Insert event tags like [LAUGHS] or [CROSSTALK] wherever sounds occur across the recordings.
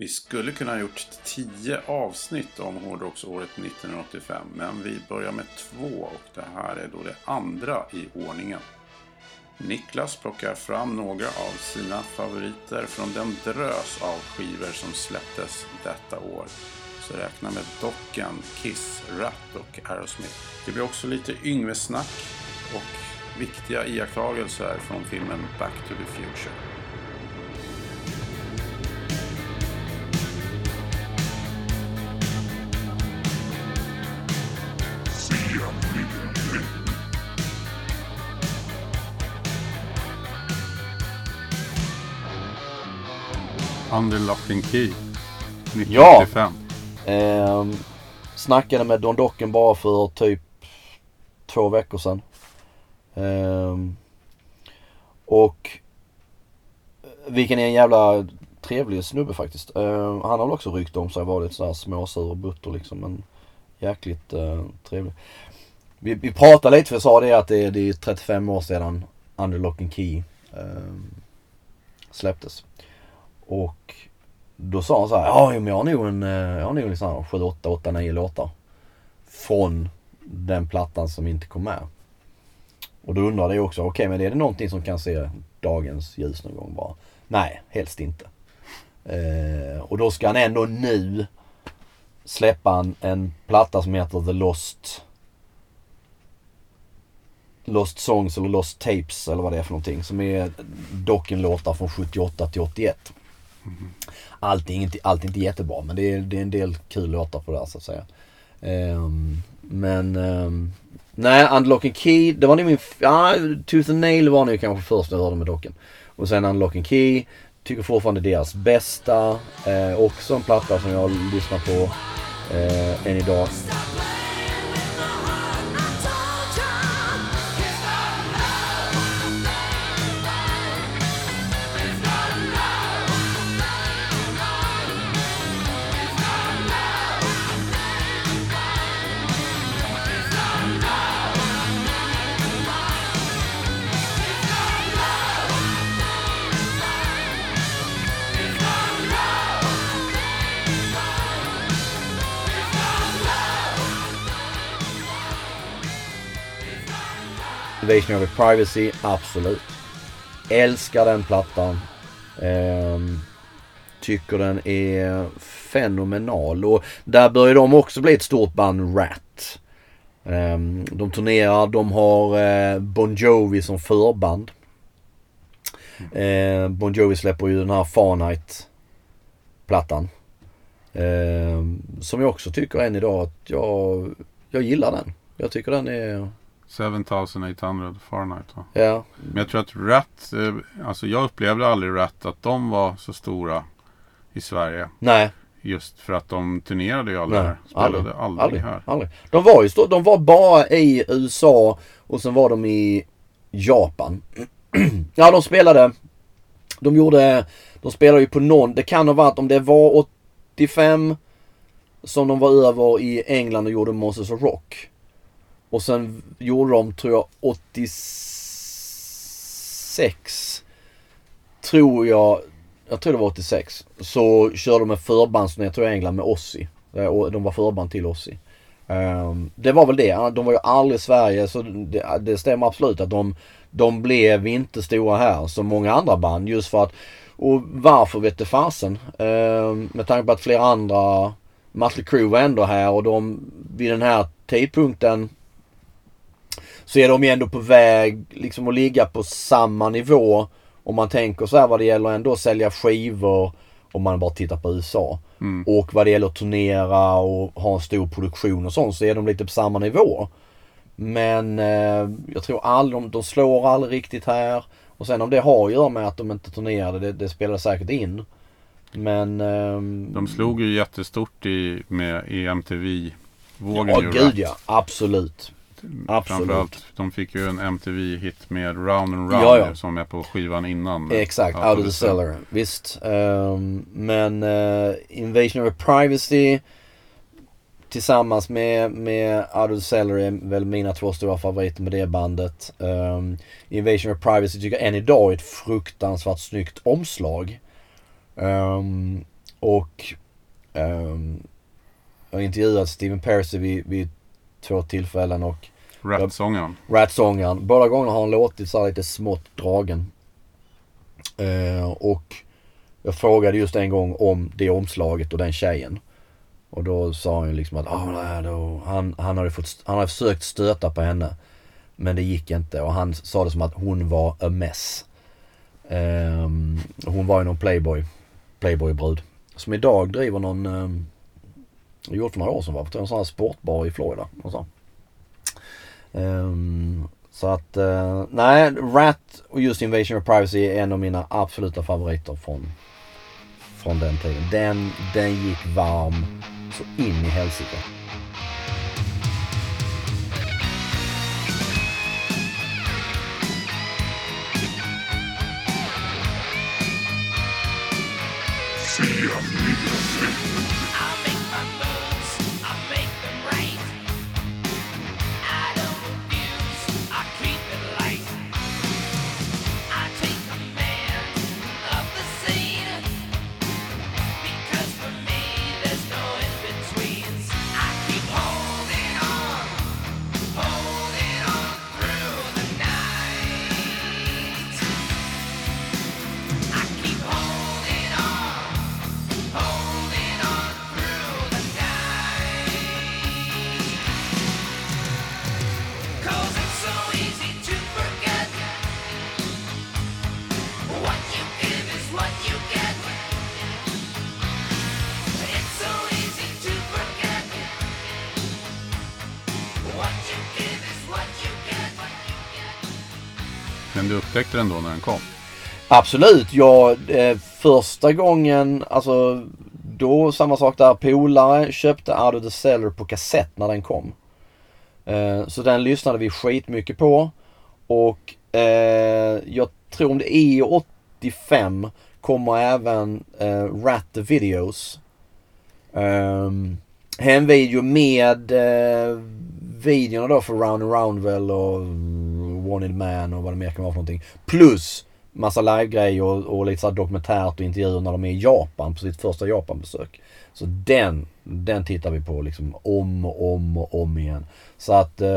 Vi skulle kunna ha gjort tio avsnitt om hårdrocksåret 1985, men vi börjar med två och det här är då det andra i ordningen. Niklas plockar fram några av sina favoriter från den drös av skivor som släpptes detta år. Så räkna med Docken, Kiss, Rat och Aerosmith. Det blir också lite Yngve-snack och viktiga iakttagelser från filmen Back to the Future. Under Lock and Key 1985. Eh, snackade med Don Docken bara för typ två veckor sedan. Eh, och vilken är en jävla trevlig snubbe faktiskt. Eh, han har väl också rykte om sig vara lite sådär småsur och butter liksom. Men jäkligt eh, trevlig. Vi, vi pratade lite för jag sa det att det, det är 35 år sedan Under Lock and Key eh, släpptes. Och då sa han så här, ja men jag har nog en, eh, jag har nog liksom 7, 8, 8, 9 låtar. Från den plattan som inte kom med. Och då undrade jag också, okej okay, men är det någonting som kan se dagens ljus någon gång bara? Nej, helst inte. Eh, och då ska han ändå nu släppa en, en platta som heter The Lost Lost Songs eller Lost Tapes eller vad det är för någonting. Som är Docken-låtar från 78 till 81. Allt är, inte, allt är inte jättebra men det är, det är en del kul låtar på det här så att säga. Um, men um, nej, Unlocking Key, det var nog min, ja, Tooth and Nail var nog kanske först jag hörde med docken. Och sen Unlocking Key, tycker fortfarande deras bästa. Eh, också en platta som jag lyssnar på eh, än idag. Activation of Privacy, absolut. Älskar den plattan. Um, tycker den är fenomenal. Och där börjar de också bli ett stort band, Rat. Um, de turnerar, de har uh, Bon Jovi som förband. Uh, bon Jovi släpper ju den här Farnight-plattan. Ehm, som jag också tycker än idag att jag, jag gillar den. Jag tycker den är 7800 Fahrenheit va? Ja. Men jag tror att Rat, eh, alltså jag upplevde aldrig Rat att de var så stora i Sverige. Nej. Just för att de turnerade ju aldrig Nej, här. Spelade aldrig, aldrig, aldrig, här. Aldrig. De var ju de var bara i USA och sen var de i Japan. [CLEARS THROAT] ja de spelade, de gjorde, de spelade ju på någon, det kan ha varit om det var 85 som de var över i England och gjorde Monsters of Rock. Och sen gjorde de, tror jag, 86. Tror jag, jag tror det var 86. Så körde de en förbandsturné, tror jag, i England med Ossi. Eh, de var förband till Ossi. Ehm, det var väl det. De var ju aldrig i Sverige så det, det stämmer absolut att de, de blev inte stora här som många andra band. Just för att, och varför vet du fasen. Ehm, med tanke på att flera andra Mötley Crüe var ändå här och de vid den här tidpunkten så är de ju ändå på väg liksom att ligga på samma nivå. Om man tänker så här vad det gäller ändå att sälja skivor om man bara tittar på USA. Mm. Och vad det gäller att turnera och ha en stor produktion och sånt så är de lite på samma nivå. Men eh, jag tror aldrig, de, de slår aldrig riktigt här. Och sen om det har att göra med att de inte turnerade, det, det spelar säkert in. Men... Eh, de slog ju jättestort i, med, i MTV-vågen. Ja, gud ja. Absolut. Absolut. Framförallt, de fick ju en MTV-hit med Round and Round ja, ja. som är på skivan innan. Exakt, Out, Out of the Cellar. Visst. Um, men uh, Invasion of Privacy tillsammans med, med Out of the Cellar är väl mina två stora favoriter med det bandet. Um, Invasion of Privacy tycker jag än idag är ett fruktansvärt snyggt omslag. Um, och jag har intervjuat Steven Percy vid, vid två tillfällen och Rat-sångaren. Rat-sångaren. Båda gångerna har han låtit så lite smått dragen. Eh, och jag frågade just en gång om det omslaget och den tjejen. Och då sa han ju liksom att ah, nej, då, han, han, hade fått, han hade försökt stöta på henne. Men det gick inte och han sa det som att hon var a mess. Eh, hon var ju någon playboy, playboy-brud. Som idag driver någon, eh, gjort för några år sedan var en sån här sportbar i Florida. Och så. Um, så att, uh, nej, Rat och just Invasion of Privacy är en av mina absoluta favoriter från, från den tiden. Den, den gick varm så in i helsike. I upptäckte den då när den kom? Absolut, jag eh, första gången, alltså då samma sak där, polare köpte Out of the Cellar på kassett när den kom. Eh, så den lyssnade vi skitmycket på och eh, jag tror om det är 85 kommer även eh, Rat the Videos. Ehm, hemvideo med eh, videorna då för Round and Roundwell och Wanted Man och vad det mer kan vara för någonting. Plus massa live-grejer och, och lite såhär dokumentärt och intervjuer när de är i Japan på sitt första Japan-besök. Så den, den tittar vi på liksom om och om och om igen. Så att eh,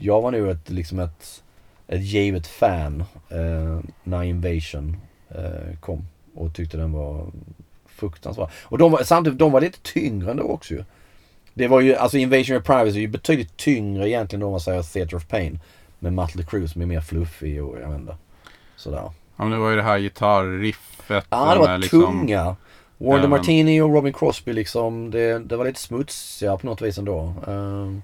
jag var nog ett, liksom ett, ett givet fan eh, när Invasion eh, kom och tyckte den var fruktansvärd. Och de var, samtidigt, de var lite tyngre ändå också ju. Det var ju, alltså Invasion of Privacy är ju betydligt tyngre egentligen då om man säger Theater of Pain. Med Mötley Crüe som är mer fluffig och jag vet inte. Sådär. Ja, men det var ju det här gitarriffet. Ja, det var med liksom- tunga. Warner Ja, Martini och Robin Crosby liksom. Det, det var lite smutsigare på något vis ändå. Um,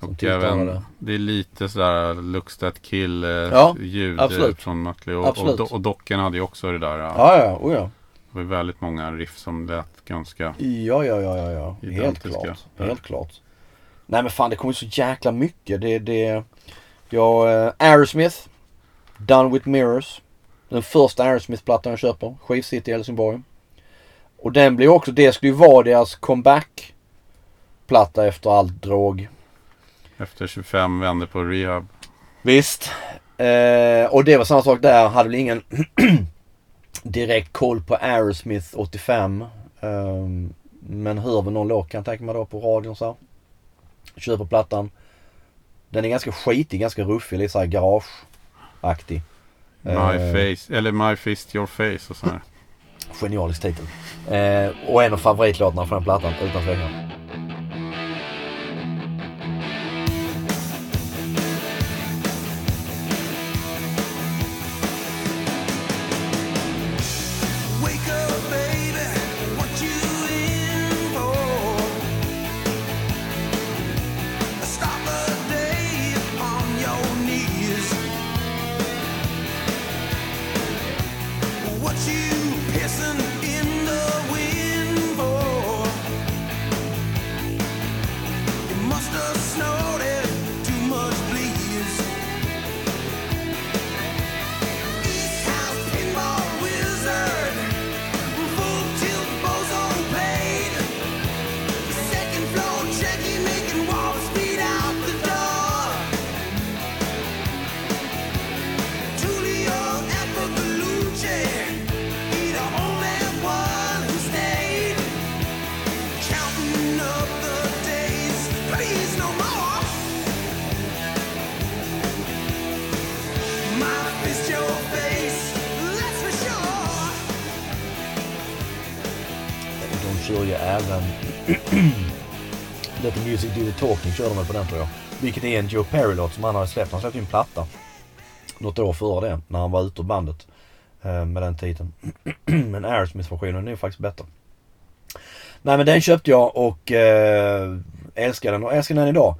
som Och även, det är lite sådär Looks That Kill eh, Ja, ljud absolut. från Mötley. Och, och, do- och docken hade ju också det där. Ja. Ja, ja, oh ja. Det var väldigt många riff som lät ganska... Ja, ja, ja, ja, ja. Helt klart. Helt klart. Nej men fan det kommer ju så jäkla mycket. Det, det... Ja, uh, Aerosmith. Done with Mirrors. Den första Aerosmith-plattan jag köper. Skivcity i Helsingborg. Och den blir också, det skulle ju vara deras comeback-platta efter allt drog. Efter 25 vänder på rehab. Visst. Eh, och det var samma sak där. Hade väl ingen [CLEARS THROAT] direkt koll på Aerosmith 85. Ehm, men hör väl någon låt kan jag tänka mig då på radion så här. Köper plattan. Den är ganska skitig, ganska ruffig, lite såhär garage-aktig. My Eh, face, eller My Fist Your Face och sådär. [LAUGHS] Genialisk titel. Eh, och en av favoritlåtarna från den plattan, utan tvekan. Music Do The Talking kör de väl på den tror jag. Vilket är en Joe Perry-låt som han har släppt. Han släppte ju en platta. Något år före det. När han var ute ur bandet. eh, Med den titeln. [CLEARS THROAT] men Aerosmith-versionen är ju faktiskt bättre. Nej men den köpte jag och eh, älskar den och älskar den idag.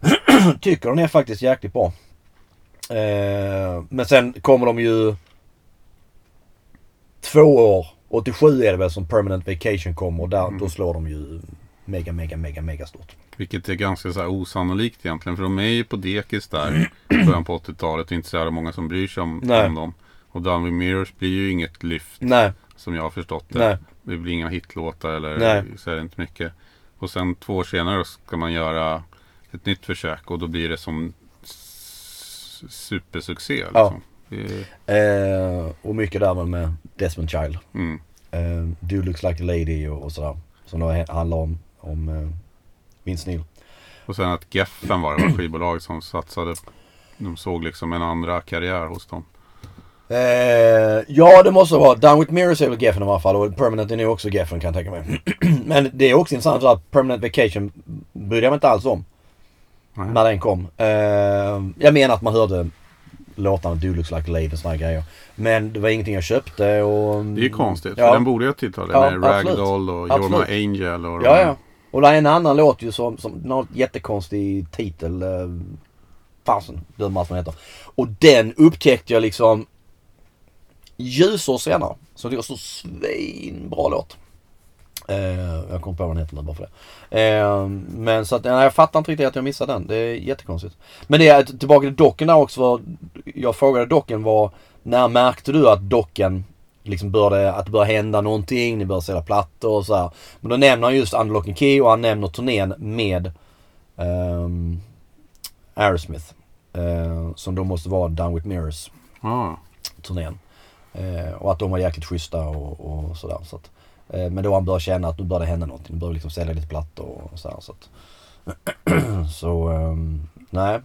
[CLEARS THROAT] Tycker den är faktiskt jäkligt bra. Eh, men sen kommer de ju två år, 87 är det väl som Permanent Vacation kom och där, då slår de ju mega, mega, mega, mega stort. Vilket är ganska så här osannolikt egentligen. För de är ju på dekis där. [CLEARS THROAT] Början på 80-talet. Det är inte så jävla många som bryr sig om, Nej. om dem. Och Down with Mirrors blir ju inget lyft. Nej, Som jag har förstått det. nej, Det blir inga hitlåtar eller Nej. så är det inte mycket. Och sen två år senare ska man göra ett nytt försök och då blir det som supersuccé. Liksom. Ja. Det är, eh, och mycket där med Desmond Child. mm. Eh, Do Looks Like a Lady och, och sådär. Som då he- handlar om, om eh, Vince Neil. Och sen att Geffen var det skivbolag som satsade. De såg liksom en andra karriär hos dem. Eh, ja det måste vara. Down with Mirrors är väl Geffen i alla fall och Permanent är nog också Geffen kan jag tänka mig. [CLEARS THROAT] Men det är också intressant att Permanent Vacation brydde jag mig inte alls om. Nej. När den kom. Eh, jag menar att man hörde låtarna Do Looks Like Lady och här grejer. Men det var ingenting jag köpte och... Det är ju konstigt. Ja. För den borde ju ha tittat Ja, med absolut. Ragdoll och. You're My Angel. Och Ja, ja. Och det är en annan låt ju som, som något jättekonstig titel. Eh, fasen, döm allt vad den heter. Och den upptäckte jag liksom ljusår senare. Så det var så svinbra låt. Eh, jag kom på vad den heter nu bara för det. Eh, men så att, nej, jag fattar inte riktigt att jag missade den. Det är jättekonstigt. Men det är tillbaka till docken där också. Var, jag frågade docken var, när märkte du att docken liksom började, att det började hända någonting, ni började sälja plattor och så här. Men då nämner han just Unlock and Key och han nämner turnén med ehm, Aerosmith. Eh, som då måste vara Down With Mirrors Ja. turnén. Eh, och att de var jäkligt schyssta och, och sådär. Så att, eh, men då han började känna att nu började det hända någonting. Nu började liksom sälja lite plattor och sådär. Så, att, [CLEARS THROAT] så ehm, nej.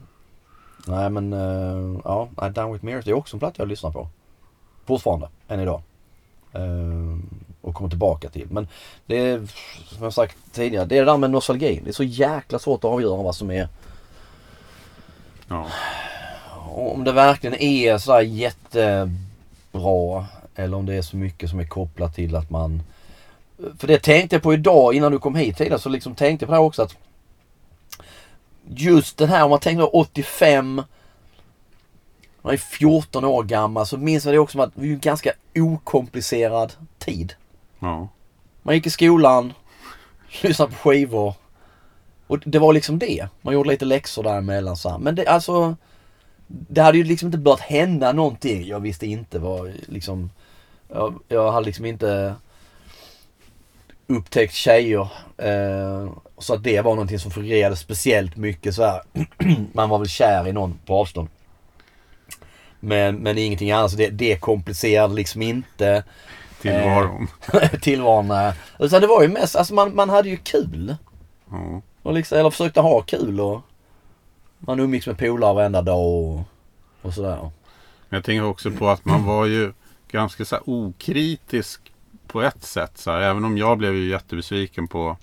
Nej men ja, Down With Mirrors det är också en platta jag lyssnar på. Fortfarande, än idag. Eh, och kommer tillbaka till. Men det är, som jag sagt tidigare, det är det där med nostalgin. Det är så jäkla svårt att avgöra vad som är ja. om det verkligen är så här jättebra eller om det är så mycket som är kopplat till att man... För det tänkte jag på idag innan du kom hit tidigare så liksom tänkte jag på det här också att just den här om man tänker på 85 man är 14 år gammal så minns jag det också som att det ju en ganska okomplicerad tid. ja. Man gick i skolan, [LAUGHS] lyssnade på skivor. Och det var liksom det. Man gjorde lite läxor däremellan så här. Men det alltså. Det hade ju liksom inte börjat hända någonting. Jag visste inte vad liksom. Jag, jag hade liksom inte upptäckt tjejer. Eh, så att det var någonting som fungerade speciellt mycket så här. [CLEARS THROAT] Man var väl kär i någon på avstånd. Men, men ingenting annat. Det, det komplicerade liksom inte Tillvaron. [LAUGHS] tillvaron. nej. Utan det var ju mest, alltså man, man hade ju kul. Ja. Och liksom, eller försökte ha kul och man umgicks med polare varenda dag och, och sådär. Jag tänker också på att man var ju ganska så okritisk på ett sätt. Så här, även om jag blev ju jättebesviken på,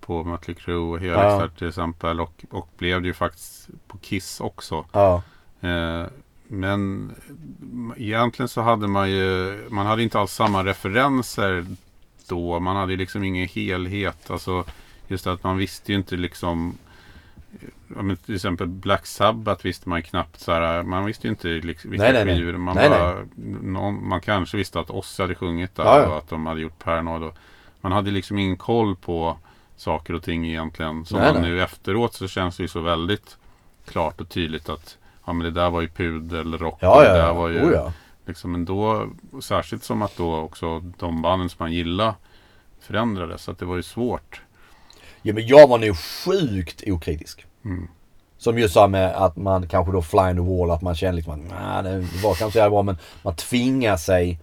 på Mötley Crüe och Helix Ja. till exempel. Och, och blev det ju faktiskt på Kiss också. Ja. Eh, men egentligen så hade man ju, man hade inte alls samma referenser då. Man hade ju liksom ingen helhet. Alltså just att man visste ju inte liksom ja, men till exempel Black Sabbath visste man knappt så här, Man visste ju inte liksom, vilka Nej, nej, nej. skivor. Man, Nej, bara, Någon, man kanske visste att Ozzy hade sjungit där Ja, ja. och att de hade gjort Paranoid. Och man hade liksom ingen koll på saker och ting egentligen. Som Nej, man nej. nu efteråt så känns det ju så väldigt klart och tydligt att ja, men det där var ju pudelrock. Ja, och ja, där var ju Oh, ja. liksom ändå, särskilt som att då också de banden som man gillar förändrades. Så att det var ju svårt. ja men jag var nog sjukt okritisk. Mm. Som just sa med att man kanske då fly in the wall, att man kände liksom att nah, det var kanske så jävla bra men man tvingar sig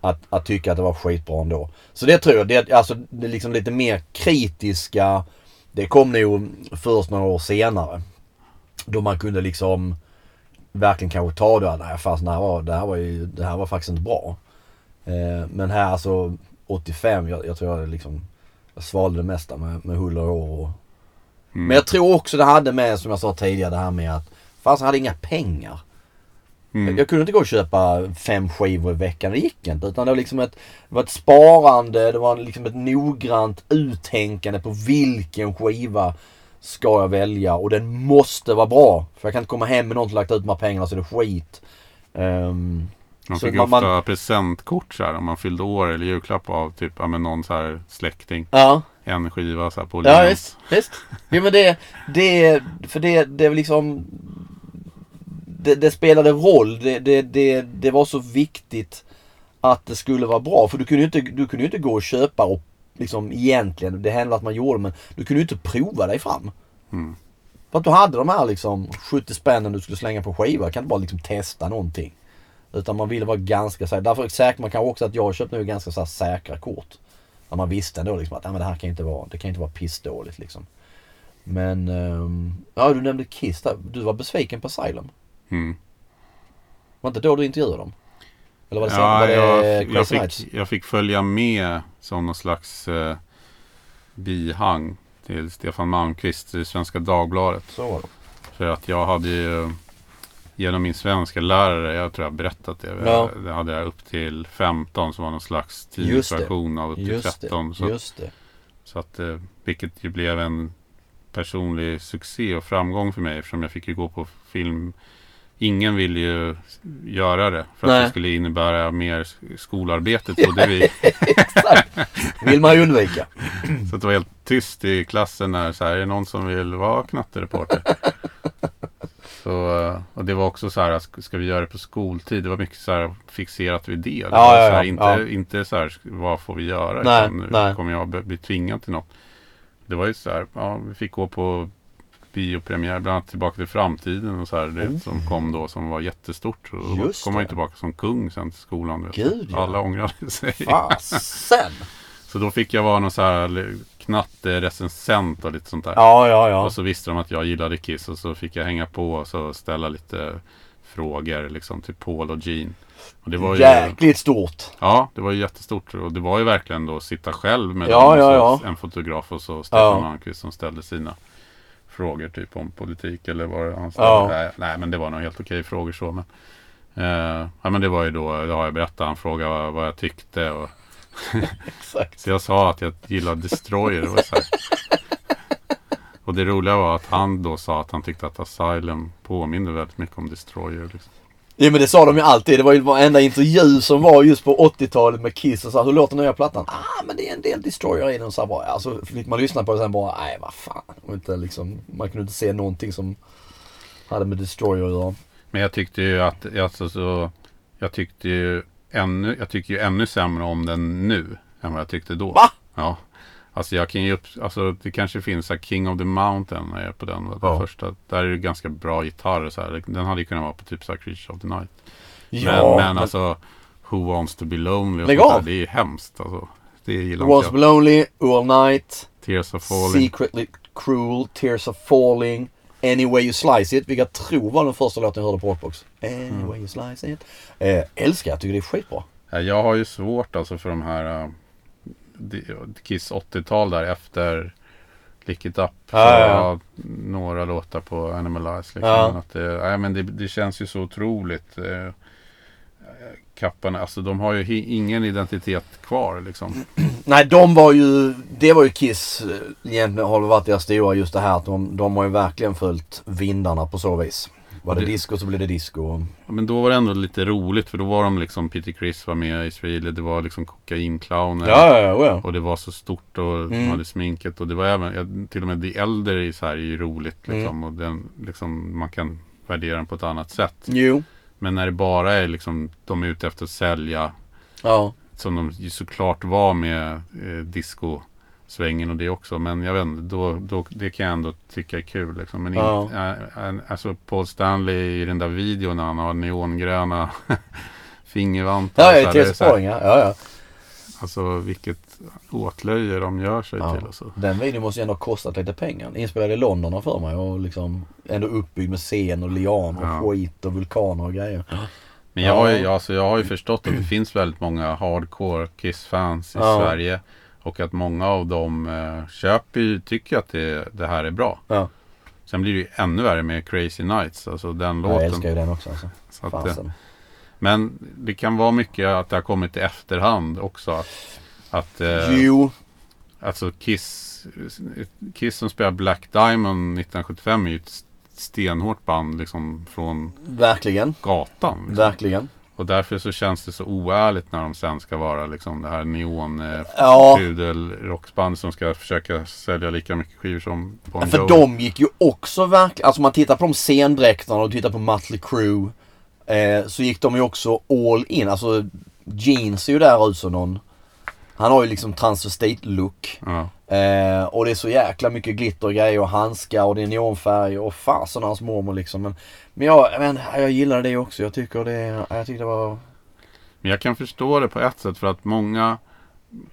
att, att tycka att det var skitbra ändå. Så det tror jag, det, alltså det liksom lite mer kritiska Det kom nog först några år senare. Då man kunde liksom verkligen kanske ta det. Nej fast det här var, det här var, ju, det här var faktiskt inte bra. Eh, men här alltså 85, jag, jag tror jag liksom jag svalde det mesta med, med huller och hår. Mm. Men jag tror också det hade med, som jag sa tidigare, det här med att jag hade inga pengar. Mm. Jag kunde inte gå och köpa fem skivor i veckan, det gick inte. Utan det var liksom ett, det var ett sparande, det var liksom ett noggrant uttänkande på vilken skiva ska jag välja och den måste vara bra. För jag kan inte komma hem med någon som lagt ut de här pengarna så det är skit. Ehm, Man fick man- ofta man- presentkort så här, om man fyllde år eller julklapp av typ ja, men någon så här släkting. ja, En skiva så här på ja visst. visst. Jo men det, det, för det, det är liksom det, det spelade roll. Det, det, det, det var så viktigt att det skulle vara bra. För du kunde ju inte, du kunde ju inte gå och köpa och liksom egentligen, det hände att man gjorde men du kunde ju inte prova dig fram. Mm. För att du hade de här liksom 70 spännen du skulle slänga på skiva. Jag kan inte bara liksom testa någonting. Utan man ville vara ganska säker. Därför säkrar man kanske också att jag köpte nu ganska så här säkra kort. När man visste ändå liksom att nej, men det här kan inte vara, det kan inte vara pissdåligt liksom. Men, ehm, ja du nämnde Kiss där. Du var besviken på Asylum. Mm. Var inte då du intervjuade dem? Eller var det, Ja, var det jag, jag, fick, jag fick följa med som någon slags eh, bihang till Stefan Malmqvist i Svenska Dagbladet. Så. För att jag hade ju genom min svenska lärare, jag tror jag berättat det. Ja. Det hade jag upp till 15 som var någon slags tidningsversion av upp till Just 13. det, Så, just det. så att, eh, vilket ju blev en personlig succé och framgång för mig eftersom jag fick ju gå på film. Ingen ville ju göra det för att Nej. det skulle innebära mer skolarbete trodde vi. [LAUGHS] Exakt. vill man ju undvika. [CLEARS THROAT] Så det var helt tyst i klassen när så här, är det någon som vill vara knattereporter? [LAUGHS] så, eh, och det var också så här, ska- vi göra det på skoltid? Det var mycket så här fixerat vid det. det Ja, ja, så här, inte, ja. inte så här, vad får vi göra? Nej, nej. kommer jag bli- bli tvingad till något. Det var ju så här, ja, vi fick gå på biopremiär, bland annat Tillbaka till framtiden och så här, det som kom då som var jättestort. Och då Oh. Just kom man ju tillbaka som kung sen till skolan. Gud, ja. Alla ångrade [LAUGHS] sig. Fasen. Så då fick jag vara någon så här knatterecensent och lite sånt där. Ja, ja, ja. Och så visste de att jag gillade Kiss och så fick jag hänga på och så ställa lite frågor liksom till Paul och Gene. Och det var ju, Jäkligt stort. Ja, det var ju jättestort och det var ju verkligen då att sitta själv med Ja, dem ja, ja. en fotograf och så Stefan Ja. Malmqvist som ställde sina frågor typ om politik eller vad det. Ja. Nej, nej, men det var nog helt okej frågor så. Men, eh, ja, men det var ju då, det har jag berättat, han frågade vad, vad jag tyckte och [LAUGHS] så jag sa att jag gillade Destroyer. Var så här. Och det roliga var att han då sa att han tyckte att Asylum påminner väldigt mycket om Destroyer. Liksom. Ja men det sa de ju alltid. Det var ju varenda intervju som var just på 80-talet med Kiss och så här, hur låter nya plattan? Ah men det är en del Destroyer i den. Så här bara, alltså fick man lyssna på det sen bara, nej vad fan. Och inte liksom, man kunde inte se någonting som hade med Destroyer att göra. Men jag tyckte ju att, alltså, så, jag tyckte ju ännu, jag tycker ju ännu sämre om den nu än vad jag tyckte då. Va? Ja. Alltså jag kan ju upp, alltså det kanske finns så King of the Mountain när jag är på den. Den Ja. första. Där är det ganska bra gitarr så här. Den hade ju kunnat vara på typ så här Creature of the Night. Ja, men, men alltså Who Wants to be lonely och Lägg sånt där, det är ju hemskt. Alltså. Det gillar Was inte jag. Be Lonely, All Night, Tears of Falling. Secretly Cruel, Tears of Falling, Any Way You Slice It. Vilka jag tror var den första låten jag hörde på Rockbox. Any Mm. Way You Slice It. Eh, älskar, jag tycker det är skitbra. Ja, Jag har ju svårt alltså för de här di- Kiss 80-tal där efter Lick It Up. Så Ja, några låtar på Animalize. Liksom. Men Att det, nej, men det, det känns ju så otroligt. Eh, kapparna, alltså de har ju ingen identitet kvar liksom. [CLEARS THROAT] Nej, de var ju, det var ju Kiss eh, egentligen har varit deras stora just det här att de, de har ju verkligen följt vindarna på så vis. Var det, Det- disco så blev det disco. Ja, Men då var det ändå lite roligt för då var de liksom Peter Criss var med i Israel. Det var liksom kokainclowner. Ja, ja, ja. ja. Och det var så stort och de Mm. hade sminket och det var även, till och med de äldre i Sverige är ju roligt Mm. liksom. Och den, liksom, man kan värdera den på ett annat sätt. Jo. Men när det bara är liksom, de är ute efter att sälja, Ja. som de ju såklart var med eh, disco-svängen och det också. Men jag vet inte, då, då, det kan jag ändå tycka är kul liksom. Men Ja. in, äh, äh, alltså Paul Stanley i den där videon när han har neongröna [LAUGHS] fingervantar. Ja, så ja, ja. ja, ja. Alltså vilket åtlöje de gör sig Ja. till och så. Den videon måste ju ändå ha kostat lite pengar. Inspelad i London för mig och liksom ändå uppbyggd med scen och lianer och Ja. skit och vulkaner och grejer. Men jag har, ju, Ja. alltså, jag har ju förstått att det finns väldigt många hardcore Kiss-fans i Ja. Sverige. Och att många av dem eh, köper ju, tycker att det, det här är bra. Ja. Sen blir det ju ännu värre med Crazy Nights, alltså den Jag älskar låten. ju den också alltså. Så att, eh, men det kan vara mycket att det har kommit i efterhand också. Att, att eh, Jo, alltså Kiss, Kiss som spelar Black Diamond 1975 är ju ett stenhårt band liksom från verkligen. gatan. Liksom. Verkligen. Och därför så känns det så oärligt när de sen ska vara liksom det här neon eh, Ja. som ska försöka sälja lika mycket skivor som Bon För Jovi. de gick ju också verkligen, alltså man tittar på de scendräkterna och tittar på Mötley Crüe. Eh, så gick de ju också all in. Alltså Jeans ser ju där ut som någon. Han har ju liksom transvestit look. Ja. Eh, och det är så jäkla mycket glitter och grejer och handskar och det är neonfärger och fasen hans mormor liksom. Men, men jag, men, jag gillar det också. Jag tycker det, jag tyckte det var... Men jag kan förstå det på ett sätt för att många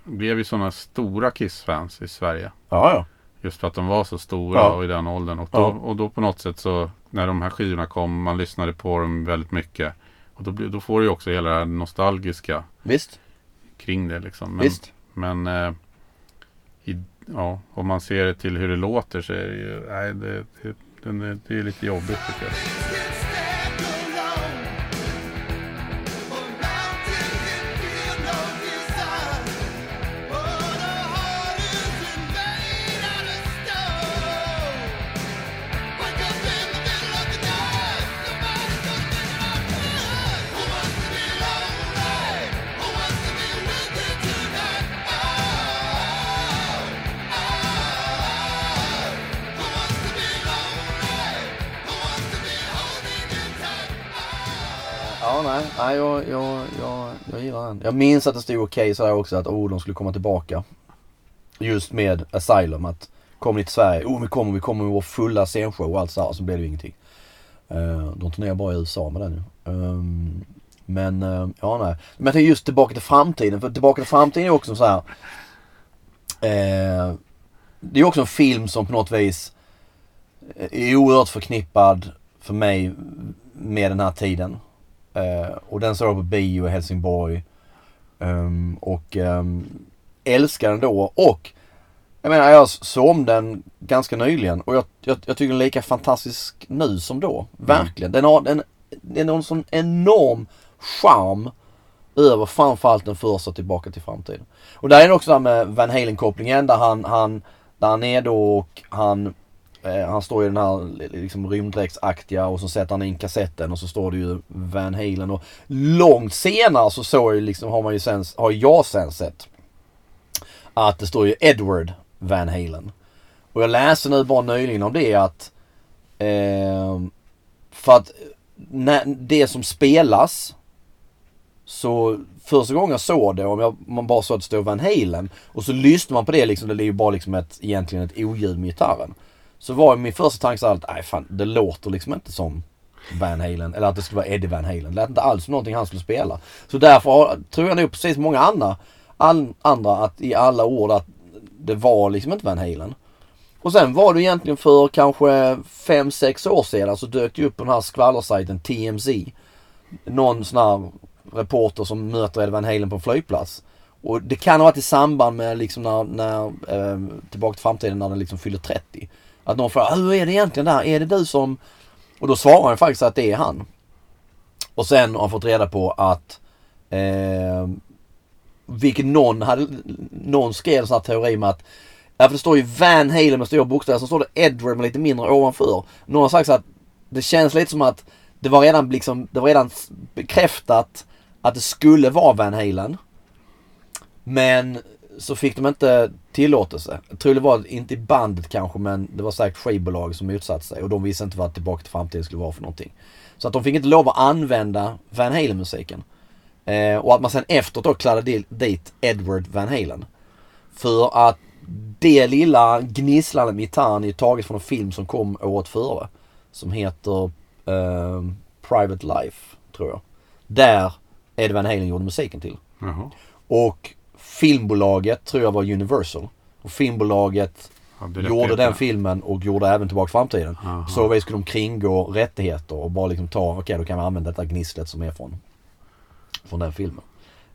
blev ju sådana stora Kiss-fans i Sverige. Ja, ja. Just för att de var så stora Ja. och i den åldern. Och då, Ja. och då på något sätt så när de här skivorna kom, man lyssnade på dem väldigt mycket. Och då, då får du ju också hela det här nostalgiska Visst, kring det liksom. Men, visst. Men eh, i, ja, om man ser det till hur det låter så är det ju, nej det, det, är, det är lite jobbigt tycker jag. Nej, jag, jag, jag, jag gillar den. Jag minns att det stod okej sådär också att oh, de skulle komma tillbaka. Just med Asylum att kom ni till Sverige? Oh, vi kommer, vi kommer med vår fulla scenshow och allt så här. Så blev det ju ingenting. Uh, de turnerar bara i USA med den ju. Ehm, men eh, ja, nej. Men jag tänker just Tillbaka till framtiden. För Tillbaka till framtiden är också så här. Eh, det är också en film som på något vis är oerhört förknippad för mig med den här tiden. Eh, och den såg jag på bio i Helsingborg. Um, och um, älskar den då. Och jag menar jag såg om den ganska nyligen och jag, jag, jag tycker den är lika fantastisk nu som då. Verkligen. Den har en, den har en sån enorm charm över framförallt den första Tillbaka till framtiden. Och där är det också där med Van Halen-kopplingen där han, han, där han är då och han Eh, han står i den här liksom rymddräktsaktiga och så sätter han in kassetten och så står det ju Van Halen och långt senare så såg jag liksom, har man ju sen, har jag sen sett att det står ju Edward Van Halen. Och jag läste nu bara nyligen om det att eh, för att när, det som spelas så första gången jag såg det, om jag, man bara såg att det stod Van Halen och så lyssnar man på det liksom, det är ju bara liksom ett, egentligen ett oljud med gitarren. Så var min första tanke att, nej fan det låter liksom inte som Van Halen. Eller att det skulle vara Eddie Van Halen. Det lät inte alls som någonting han skulle spela. Så därför tror jag nog precis som många andra, all, andra att i alla ord att det var liksom inte Van Halen. Och sen var det egentligen för kanske 5-6 år sedan så dök det upp på den här skvallersajten TMZ. Någon sån här reporter som möter Eddie Van Halen på en flygplats. Och det kan ha varit i samband med liksom när, när eh, Tillbaka till framtiden när den liksom fyller 30. Att någon frågar, hur är det egentligen där? Är det du som... Och då svarar han faktiskt att det är han. Och sen har han fått reda på att eh, vilket någon hade, någon skrev en sån här teori med att Ja för det står ju Van Halen med stora bokstäver, så står det Edward med lite mindre ovanför. Någon har sagt så att det känns lite som att det var redan liksom, det var redan bekräftat att det skulle vara Van Halen. Men så fick de inte tillåtelse. Jag tror det var inte i bandet kanske men det var säkert skivbolag som motsatte sig och de visste inte vad Tillbaka till framtiden skulle vara för någonting. Så att de fick inte lov att använda Van Halen-musiken. Eh, och att man sen efteråt då kladdade di- dit Edward Van Halen. För att det lilla gnisslande med gitarren är taget från en film som kom året före. Som heter eh, Private Life, tror jag. Där Eddie Van Halen gjorde musiken till. Jaha. Och filmbolaget tror jag var Universal. Och filmbolaget gjorde den filmen och gjorde även Tillbaka till framtiden. Aha. Så vis skulle de kringgå rättigheter och bara liksom ta, okej då kan vi använda detta gnisslet som är från, från den filmen.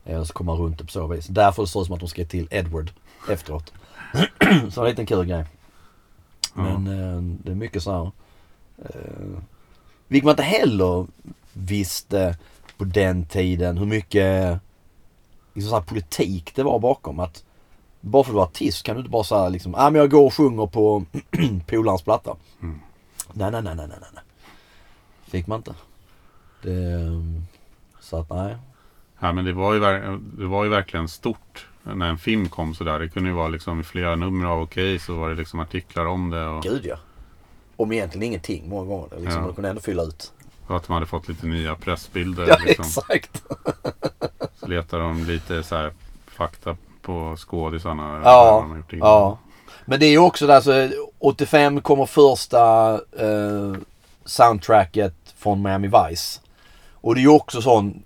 Eh, Så kommer man runt det på så vis. Därför det ser ut som att de ska till Edward efteråt. [CLEARS THROAT] så en liten kul grej. Men eh, det är mycket så här. Eh, vilket man inte heller visste på den tiden hur mycket liksom så politik det var bakom. Att bara för att du är artist kan du inte bara säga liksom, ah, men jag går och sjunger på [CLEARS THROAT] polarens platta. Mm. Nej, nej, nej, nej, nej, nej. Fick man inte. Det, så att nej. Ja, men det var, ju, det var ju verkligen stort när en film kom sådär. Det kunde ju vara liksom flera nummer av Okej så var det liksom artiklar om det. Och, Gud ja. Om egentligen ingenting många gånger. Liksom, Ja. Man kunde ändå fylla ut. Och att de hade fått lite nya pressbilder. Ja, liksom. exakt. [LAUGHS] Så letade de lite så här fakta på skådisarna. Ja, ja. Men det är ju också där, så 85 kommer första eh, soundtracket från Miami Vice. Och det är ju också sån,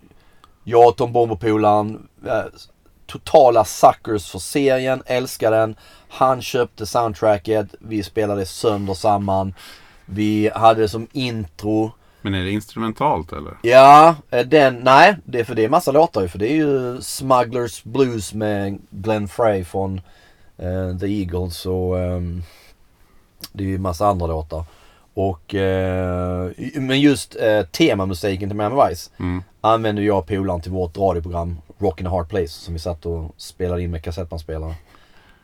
jag och Tom Bomberpolaren, eh, totala suckers för serien, älskar den. Han köpte soundtracket, vi spelade sönder samman. Vi hade det som intro. Men är det instrumentalt eller? Ja, eh, den, nej, det är för det är massa låtar ju. För det är ju Smugglers Blues med Glenn Frey från eh, The Eagles och ehm, det är ju massa andra låtar. Och, eh, men just eh, temamusiken till Miami Vice Mm. använde jag och polaren till vårt radioprogram Rock in a Hard Place som vi satt och spelade in med kassettbandspelare.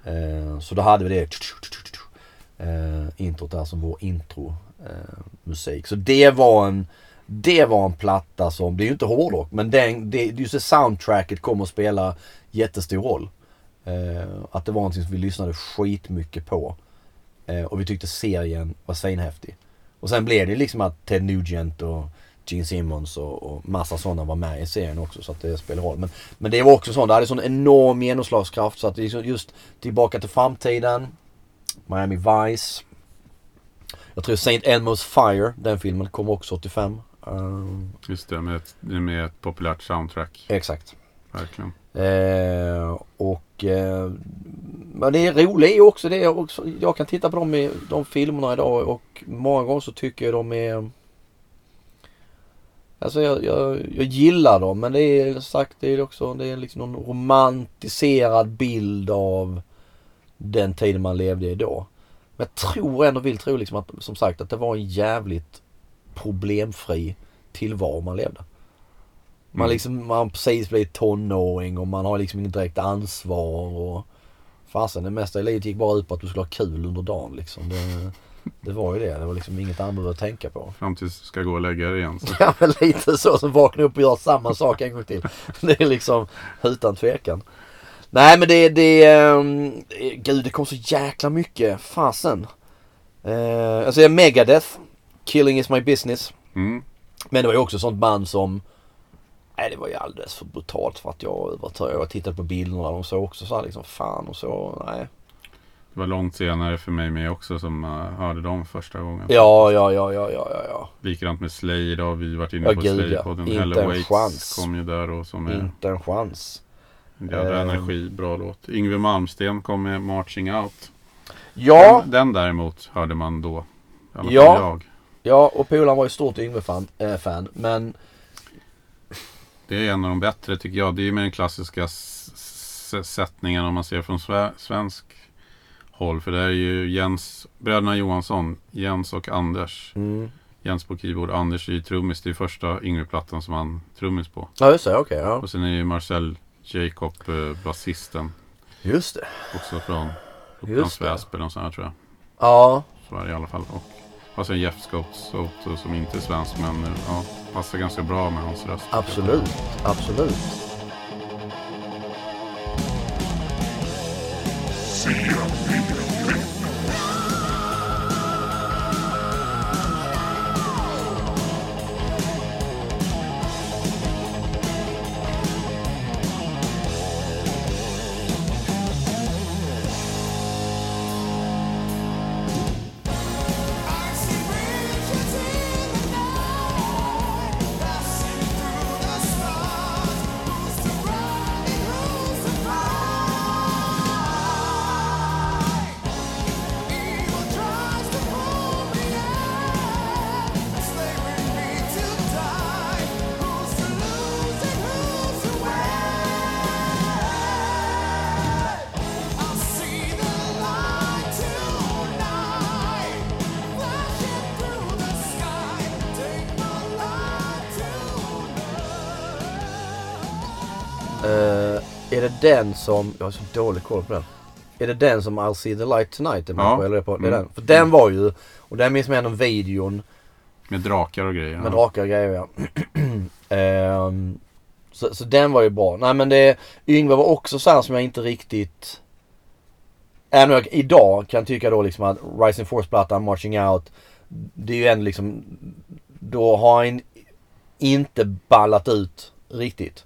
Eh, så då hade vi det eh, introt där som vår intro eh, musik. Så det var en det var en platta som, det är ju inte hårdrock men den, det, just det soundtracket kommer att spela jättestor roll. Eh, att det var någonting som vi lyssnade skitmycket på. Eh, och vi tyckte serien var svinhäftig. Och sen blev det liksom att Ted Nugent och Gene Simmons och, och massa sådana var med i serien också så att det spelar roll. Men, men det var också sånt, det hade sån enorm genomslagskraft så att det liksom just Tillbaka till framtiden, Miami Vice. Jag tror Saint Elmo's Fire, den filmen, kom också 85. Um, Just det, med ett, med ett populärt soundtrack. exakt. Verkligen. Eh, och eh, men det är roligt också det också. Jag kan titta på dem i de filmerna idag och många gånger så tycker jag de är Alltså jag, jag, jag gillar dem men det är sagt det är också det är liksom någon romantiserad bild av den tiden man levde i då. Men jag tror ändå, vill tro liksom att som sagt att det var en jävligt problemfri tillvaro man levde. Man Mm. liksom, man precis blivit tonåring och man har liksom inget direkt ansvar och Fasen det mesta i livet gick bara ut på att du skulle ha kul under dagen liksom. Det, det var ju det. Det var liksom inget annat att tänka på. Fram tills du ska gå och lägga dig igen. Så. [LAUGHS] Ja men lite så. Som vaknar upp och gör samma sak en gång till. Det är liksom utan tvekan. Nej men det, det, um, gud det kom så jäkla mycket. Fasen. Uh, alltså Megadeth. Killing is my business. Mm. Men det var ju också sånt band som Nej det var ju alldeles för brutalt för att jag övertog. Jag tittade på bilderna och de såg också så här liksom fan och så. Nej. Det var långt senare för mig med också som uh, hörde dem första gången. Ja ja ja ja ja ja. Likadant med Slade har vi varit inne Ja, på. Slade-podden. Inte Hella en chans. kom ju där och som är Inte en chans. Jävla Eh. energi, bra låt. Yngwie Malmsteen kom med Marching Out. Ja. Den, den däremot hörde man då. Ja. jag. Ja, och polaren var ju stort Yngve-fan, äh, fan, men Det är en av de bättre tycker jag. Det är med den klassiska sättningen om man ser från sve- svensk håll. För det är ju Jens, bröderna Johansson, Jens och Anders. mm. Jens på keyboard, Anders är ju trummis. Det är första Yngwie-plattan som han trummis på. Ja just det, okej ja. Och sen är ju Marcel Jacob eh, basisten. Just det. Också från Upplands. Väsby eller sånt här, tror jag. Ja, det i alla fall. Och, och sen Jeff Scott Soto som inte är svensk men eh, ja, passar ganska bra med hans röst. absolut. Absolut. Det den som, jag har så dålig koll på den. Är det den som I'll see the light tonight är med Ja. på? Eller är det, på, det är Mm. den. För den var ju, och den minns man ändå videon Med drakar och grejer. med ja. drakar och grejer ja. [CLEARS THROAT] Ehm, så, så den var ju bra. Nej men det, Yngve var också så här som jag inte riktigt Även om jag idag kan tycka då liksom att Rising Force-plattan, Marching Out Det är ju ändå liksom Då har han inte ballat ut riktigt.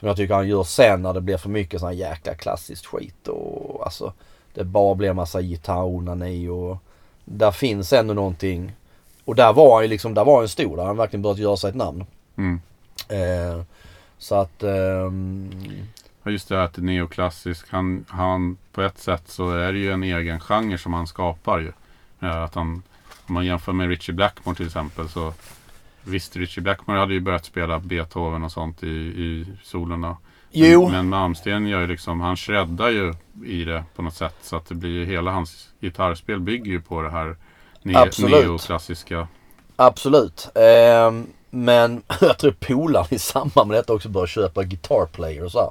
Som jag tycker han gör sen när det blir för mycket sån här jäkla klassiskt skit och alltså Det bara blir massa gitarronani och Där finns ändå någonting Och där var han ju liksom, där var han stor. Där han verkligen börjat göra sig ett namn. Mm. Eh, så att ehm, Ja, just det att det neoklassisk. Han, han, på ett sätt så är det ju en egen genre som han skapar ju. Ja, Att han, om man jämför med Richie Blackmore till exempel så Visst, Richie Blackmore hade ju börjat spela Beethoven och sånt i, i solorna. Jo. Men, men Malmsten gör ju liksom, han shreddar ju i det på något sätt. Så att det blir ju, hela hans gitarrspel bygger ju på det här ne- Absolut. neoklassiska. Absolut. Ehm, men [LAUGHS] jag tror polaren i samband med detta också började köpa guitar player och så här.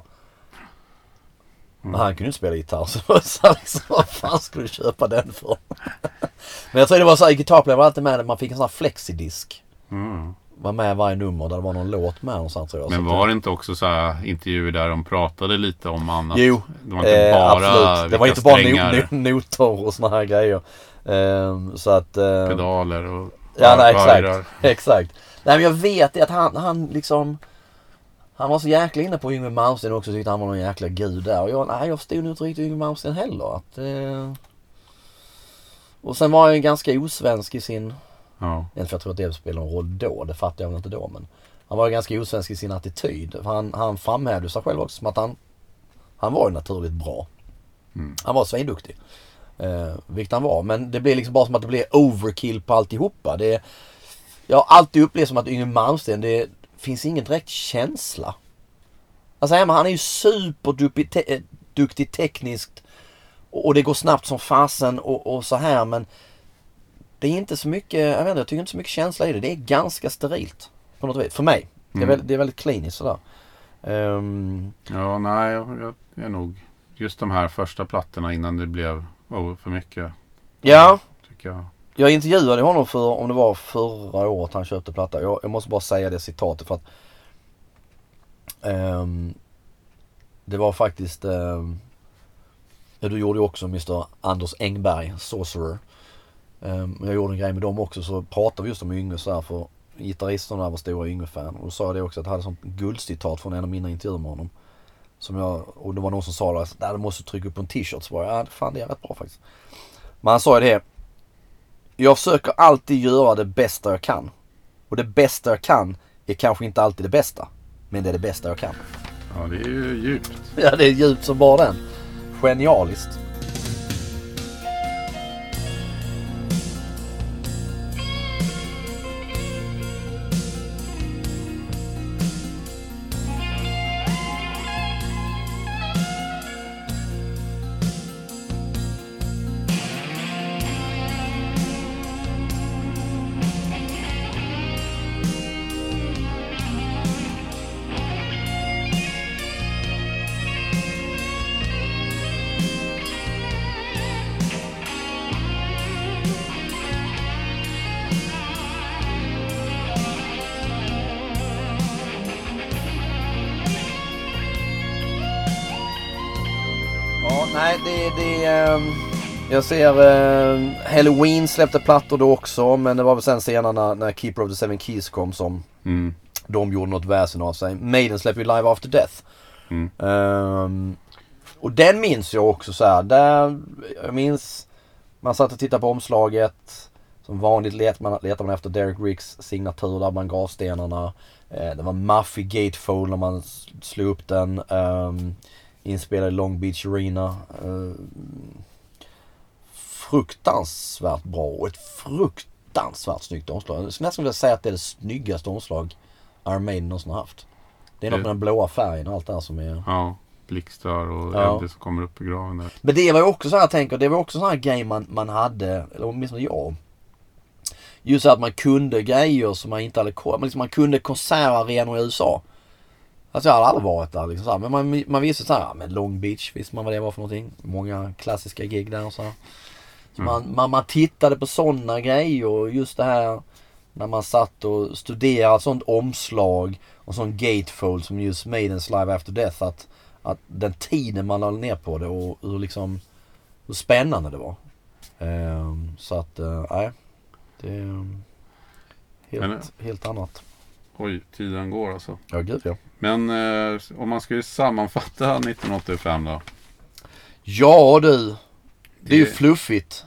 Men han kunde inte spela gitarr [LAUGHS] så så liksom, vad fan skulle du köpa den för? [LAUGHS] men jag tror det var så här, guitar player var alltid med, man fick en sån här flexidisk. Mm. Var med varje nummer där det var någon låt med någonstans tror jag. Men var det inte också så här intervjuer där de pratade lite om annat? Jo, Det var inte eh, bara absolut. Det var inte bara no, no, noter och såna här grejer. Ehm, så att... ehm, pedaler och Ja, nej, exakt. [LAUGHS] exakt. Nej, men jag vet att han, han liksom... Han var så jäkla inne på Yngwie Malmsteen också. Tyckte han var någon jäkla gud där. Och jag, nej, jag förstod nog inte riktigt Yngwie Malmsteen heller. Att, eh... Och sen var han ju ganska osvensk i sin... Ja. Inte för jag tror att det spelar någon roll då. Det fattar jag väl inte då. Men han var ju ganska osvensk i sin attityd. Han, han framhävde sig själv också som att han... Han var ju naturligt bra. Mm. Han var svinduktig. Eh, vilket han var. Men det blev liksom bara som att det blev overkill på alltihopa. Det, jag har alltid upplevt som att Yngwie Malmsteen, det finns ingen direkt känsla. Alltså Emma, han är ju superduktig te- eh, duktig tekniskt. Och, och det går snabbt som fasen och, och så här men det är inte så mycket, jag vet inte, jag tycker inte så mycket känsla i det. Det är ganska sterilt. På något vis. För mig. Det är, Mm. väldigt, det är väldigt kliniskt sådär. Ehm, ja, nej, jag, jag är nog just de här första plattorna innan det blev oh, för mycket. ja, Tycker jag. Jag intervjuade honom för, om det var förra året han köpte platta. Jag, jag måste bara säga det citatet för att ehm, Det var faktiskt um, Ja du gjorde ju också Mr Anders Engberg, Sorcerer. Um, jag gjorde en grej med dem också så pratade vi just om Yngve så här för gitarristerna var stora Yngve-fan. Och då sa jag det också att jag hade sånt guldcitat från en av mina intervjuer med honom. Som jag, och det var någon som sa där du måste trycka upp på en t-shirt. Så var jag, ja fan det är rätt bra faktiskt. Men han sa ju det. Jag försöker alltid göra det bästa jag kan. Och det bästa jag kan är kanske inte alltid det bästa. Men det är det bästa jag kan. Ja, det är ju djupt. Ja, det är djupt som bara den. Genialiskt. Jag ser ehm, Halloween släppte plattor då också men det var väl sen senare när, när Keeper of the Seven Keys kom som Mm. de gjorde något väsen av sig. Maiden släppte ju Live After Death. Mm. Ehm, och den minns jag också så här. Där, jag minns man satt och tittade på omslaget. Som vanligt let man, letar man efter Derek Riggs signatur där bland gravstenarna. Eh, det var maffig gatefold när man slog upp den. Um, inspelad i Long Beach Arena. Uh, fruktansvärt bra och ett fruktansvärt snyggt omslag. Jag skulle nästan vilja säga att det är det snyggaste omslag Iron Maiden någonsin har haft. Det är något med den blåa färgen och allt det här som är... Ja, blixtar och Ja. eld som kommer upp i graven där. Men det var ju också så här jag tänker, det var också så här grej man, man hade, eller åtminstone jag. Just så att man kunde grejer som man inte hade koll liksom, man kunde konsertarenor i USA. Alltså jag hade aldrig varit där liksom så här. Men man, man visste så här, men Long Beach visste man vad det var för någonting. Många klassiska gig där och så. här. Så man, man, man tittade på sådana grejer och just det här när man satt och studerade sånt omslag och sån gatefold som just Maidens Live After Death. Att, att den tiden man lade ner på det och hur liksom hur spännande det var. Ehm, så att, eh, nej. det är um, helt, Men- helt annat. Oj, tiden går alltså. Ja, gud ja. Men eh, om man skulle sammanfatta [LAUGHS] 1985 då? Ja du. Det är ju fluffigt.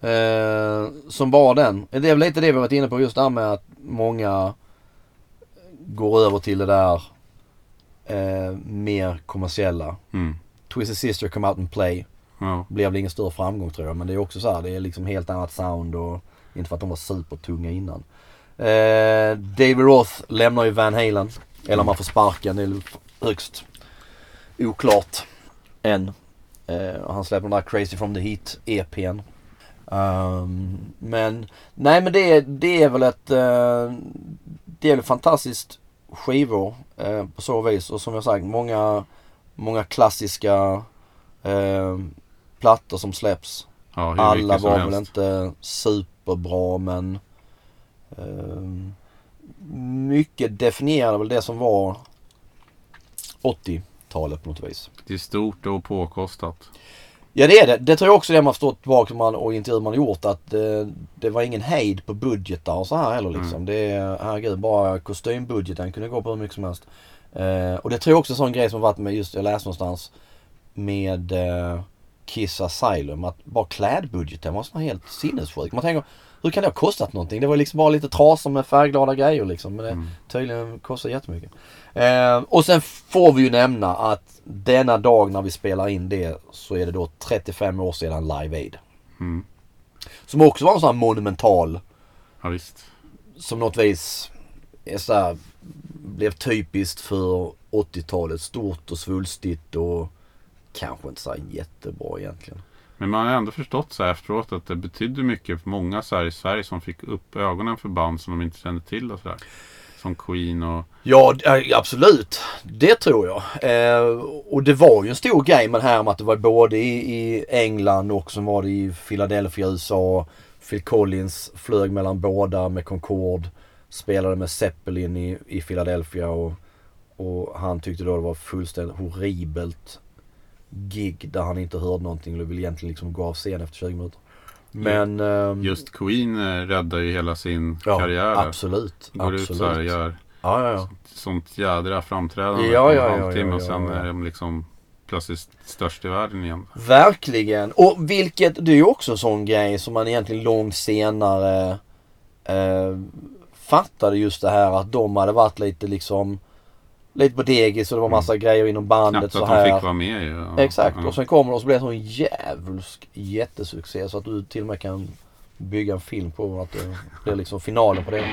Eh, som bara den. Det är väl lite det vi varit inne på just det här med att många går över till det där eh, mer kommersiella. Mm. Twisted Sister Come Out and Play. Ja. Blev väl ingen större framgång tror jag. Men det är också så här, det är liksom helt annat sound och inte för att de var supertunga innan. Eh, David Roth lämnar ju Van Halen. Eller om han får sparken, det är högst oklart än. Eh, han släpper den där Crazy from the Heat EPn. Um, men nej men det, det är väl ett eh, det är väl fantastiskt skivor eh, på så vis och som jag sagt många, många klassiska eh, plattor som släpps. Ja, Alla var väl inte superbra men ehm, mycket definierade väl det som var 80-talet på något vis. Det är stort och påkostat. Ja det är det. Det tror jag också det man förstått tillbaka man, och intervjuer man gjort att eh, det var ingen hejd på budgetar och så här heller liksom. Mm. Det är, herregud, bara kostymbudgeten kunde gå på hur mycket som helst. Eh, och det tror jag också är en sån grej som varit med just, jag läste någonstans med eh, Kiss Asylum att bara klädbudgeten var så helt sinnessjuk. Man tänker, hur kan det ha kostat någonting? Det var liksom bara lite trasor med färgglada grejer liksom. Men det Mm. tydligen kostar jättemycket. Eh, och sen får vi ju nämna att denna dag när vi spelar in det så är det då 35 år sedan Live Aid. Mm. Som också var en sån här monumental Ja, visst. som något vis är så här, blev typiskt för 80-talet. Stort och svulstigt och kanske inte så jättebra egentligen. Men man har ändå förstått så här efteråt att det betydde mycket för många så här i Sverige som fick upp ögonen för band som de inte kände till och sådär. Som Queen och... Ja, absolut. Det tror jag. Eh, och det var ju en stor grej med det här med att det var både i, i England och så var det i Philadelphia, USA. Phil Collins flög mellan båda med Concorde. Spelade med Zeppelin i, i Philadelphia och, och han tyckte då det var fullständigt horribelt gig där han inte hörde någonting och ville egentligen liksom gå av scen efter 20 minuter. Men... ehm, Just Queen eh, räddar ju hela sin ja, karriär. Absolut. Går ut absolut. så här och gör Ja, ja, ja. sånt jädra framträdande Ja, en ja, ja, halvtimme och sen är de liksom plötsligt störst i världen igen. Verkligen. Och vilket, det är ju också en sån grej som man egentligen långt senare eh, fattade just det här att de hade varit lite liksom lite på degis och det var massa grejer inom bandet Knappt så att de här. fick vara med ju. Ja, Exakt. ja. Och sen kommer de och så blir det en sån djävulsk jättesuccé så att du till och med kan bygga en film på att det blir liksom finalen på det.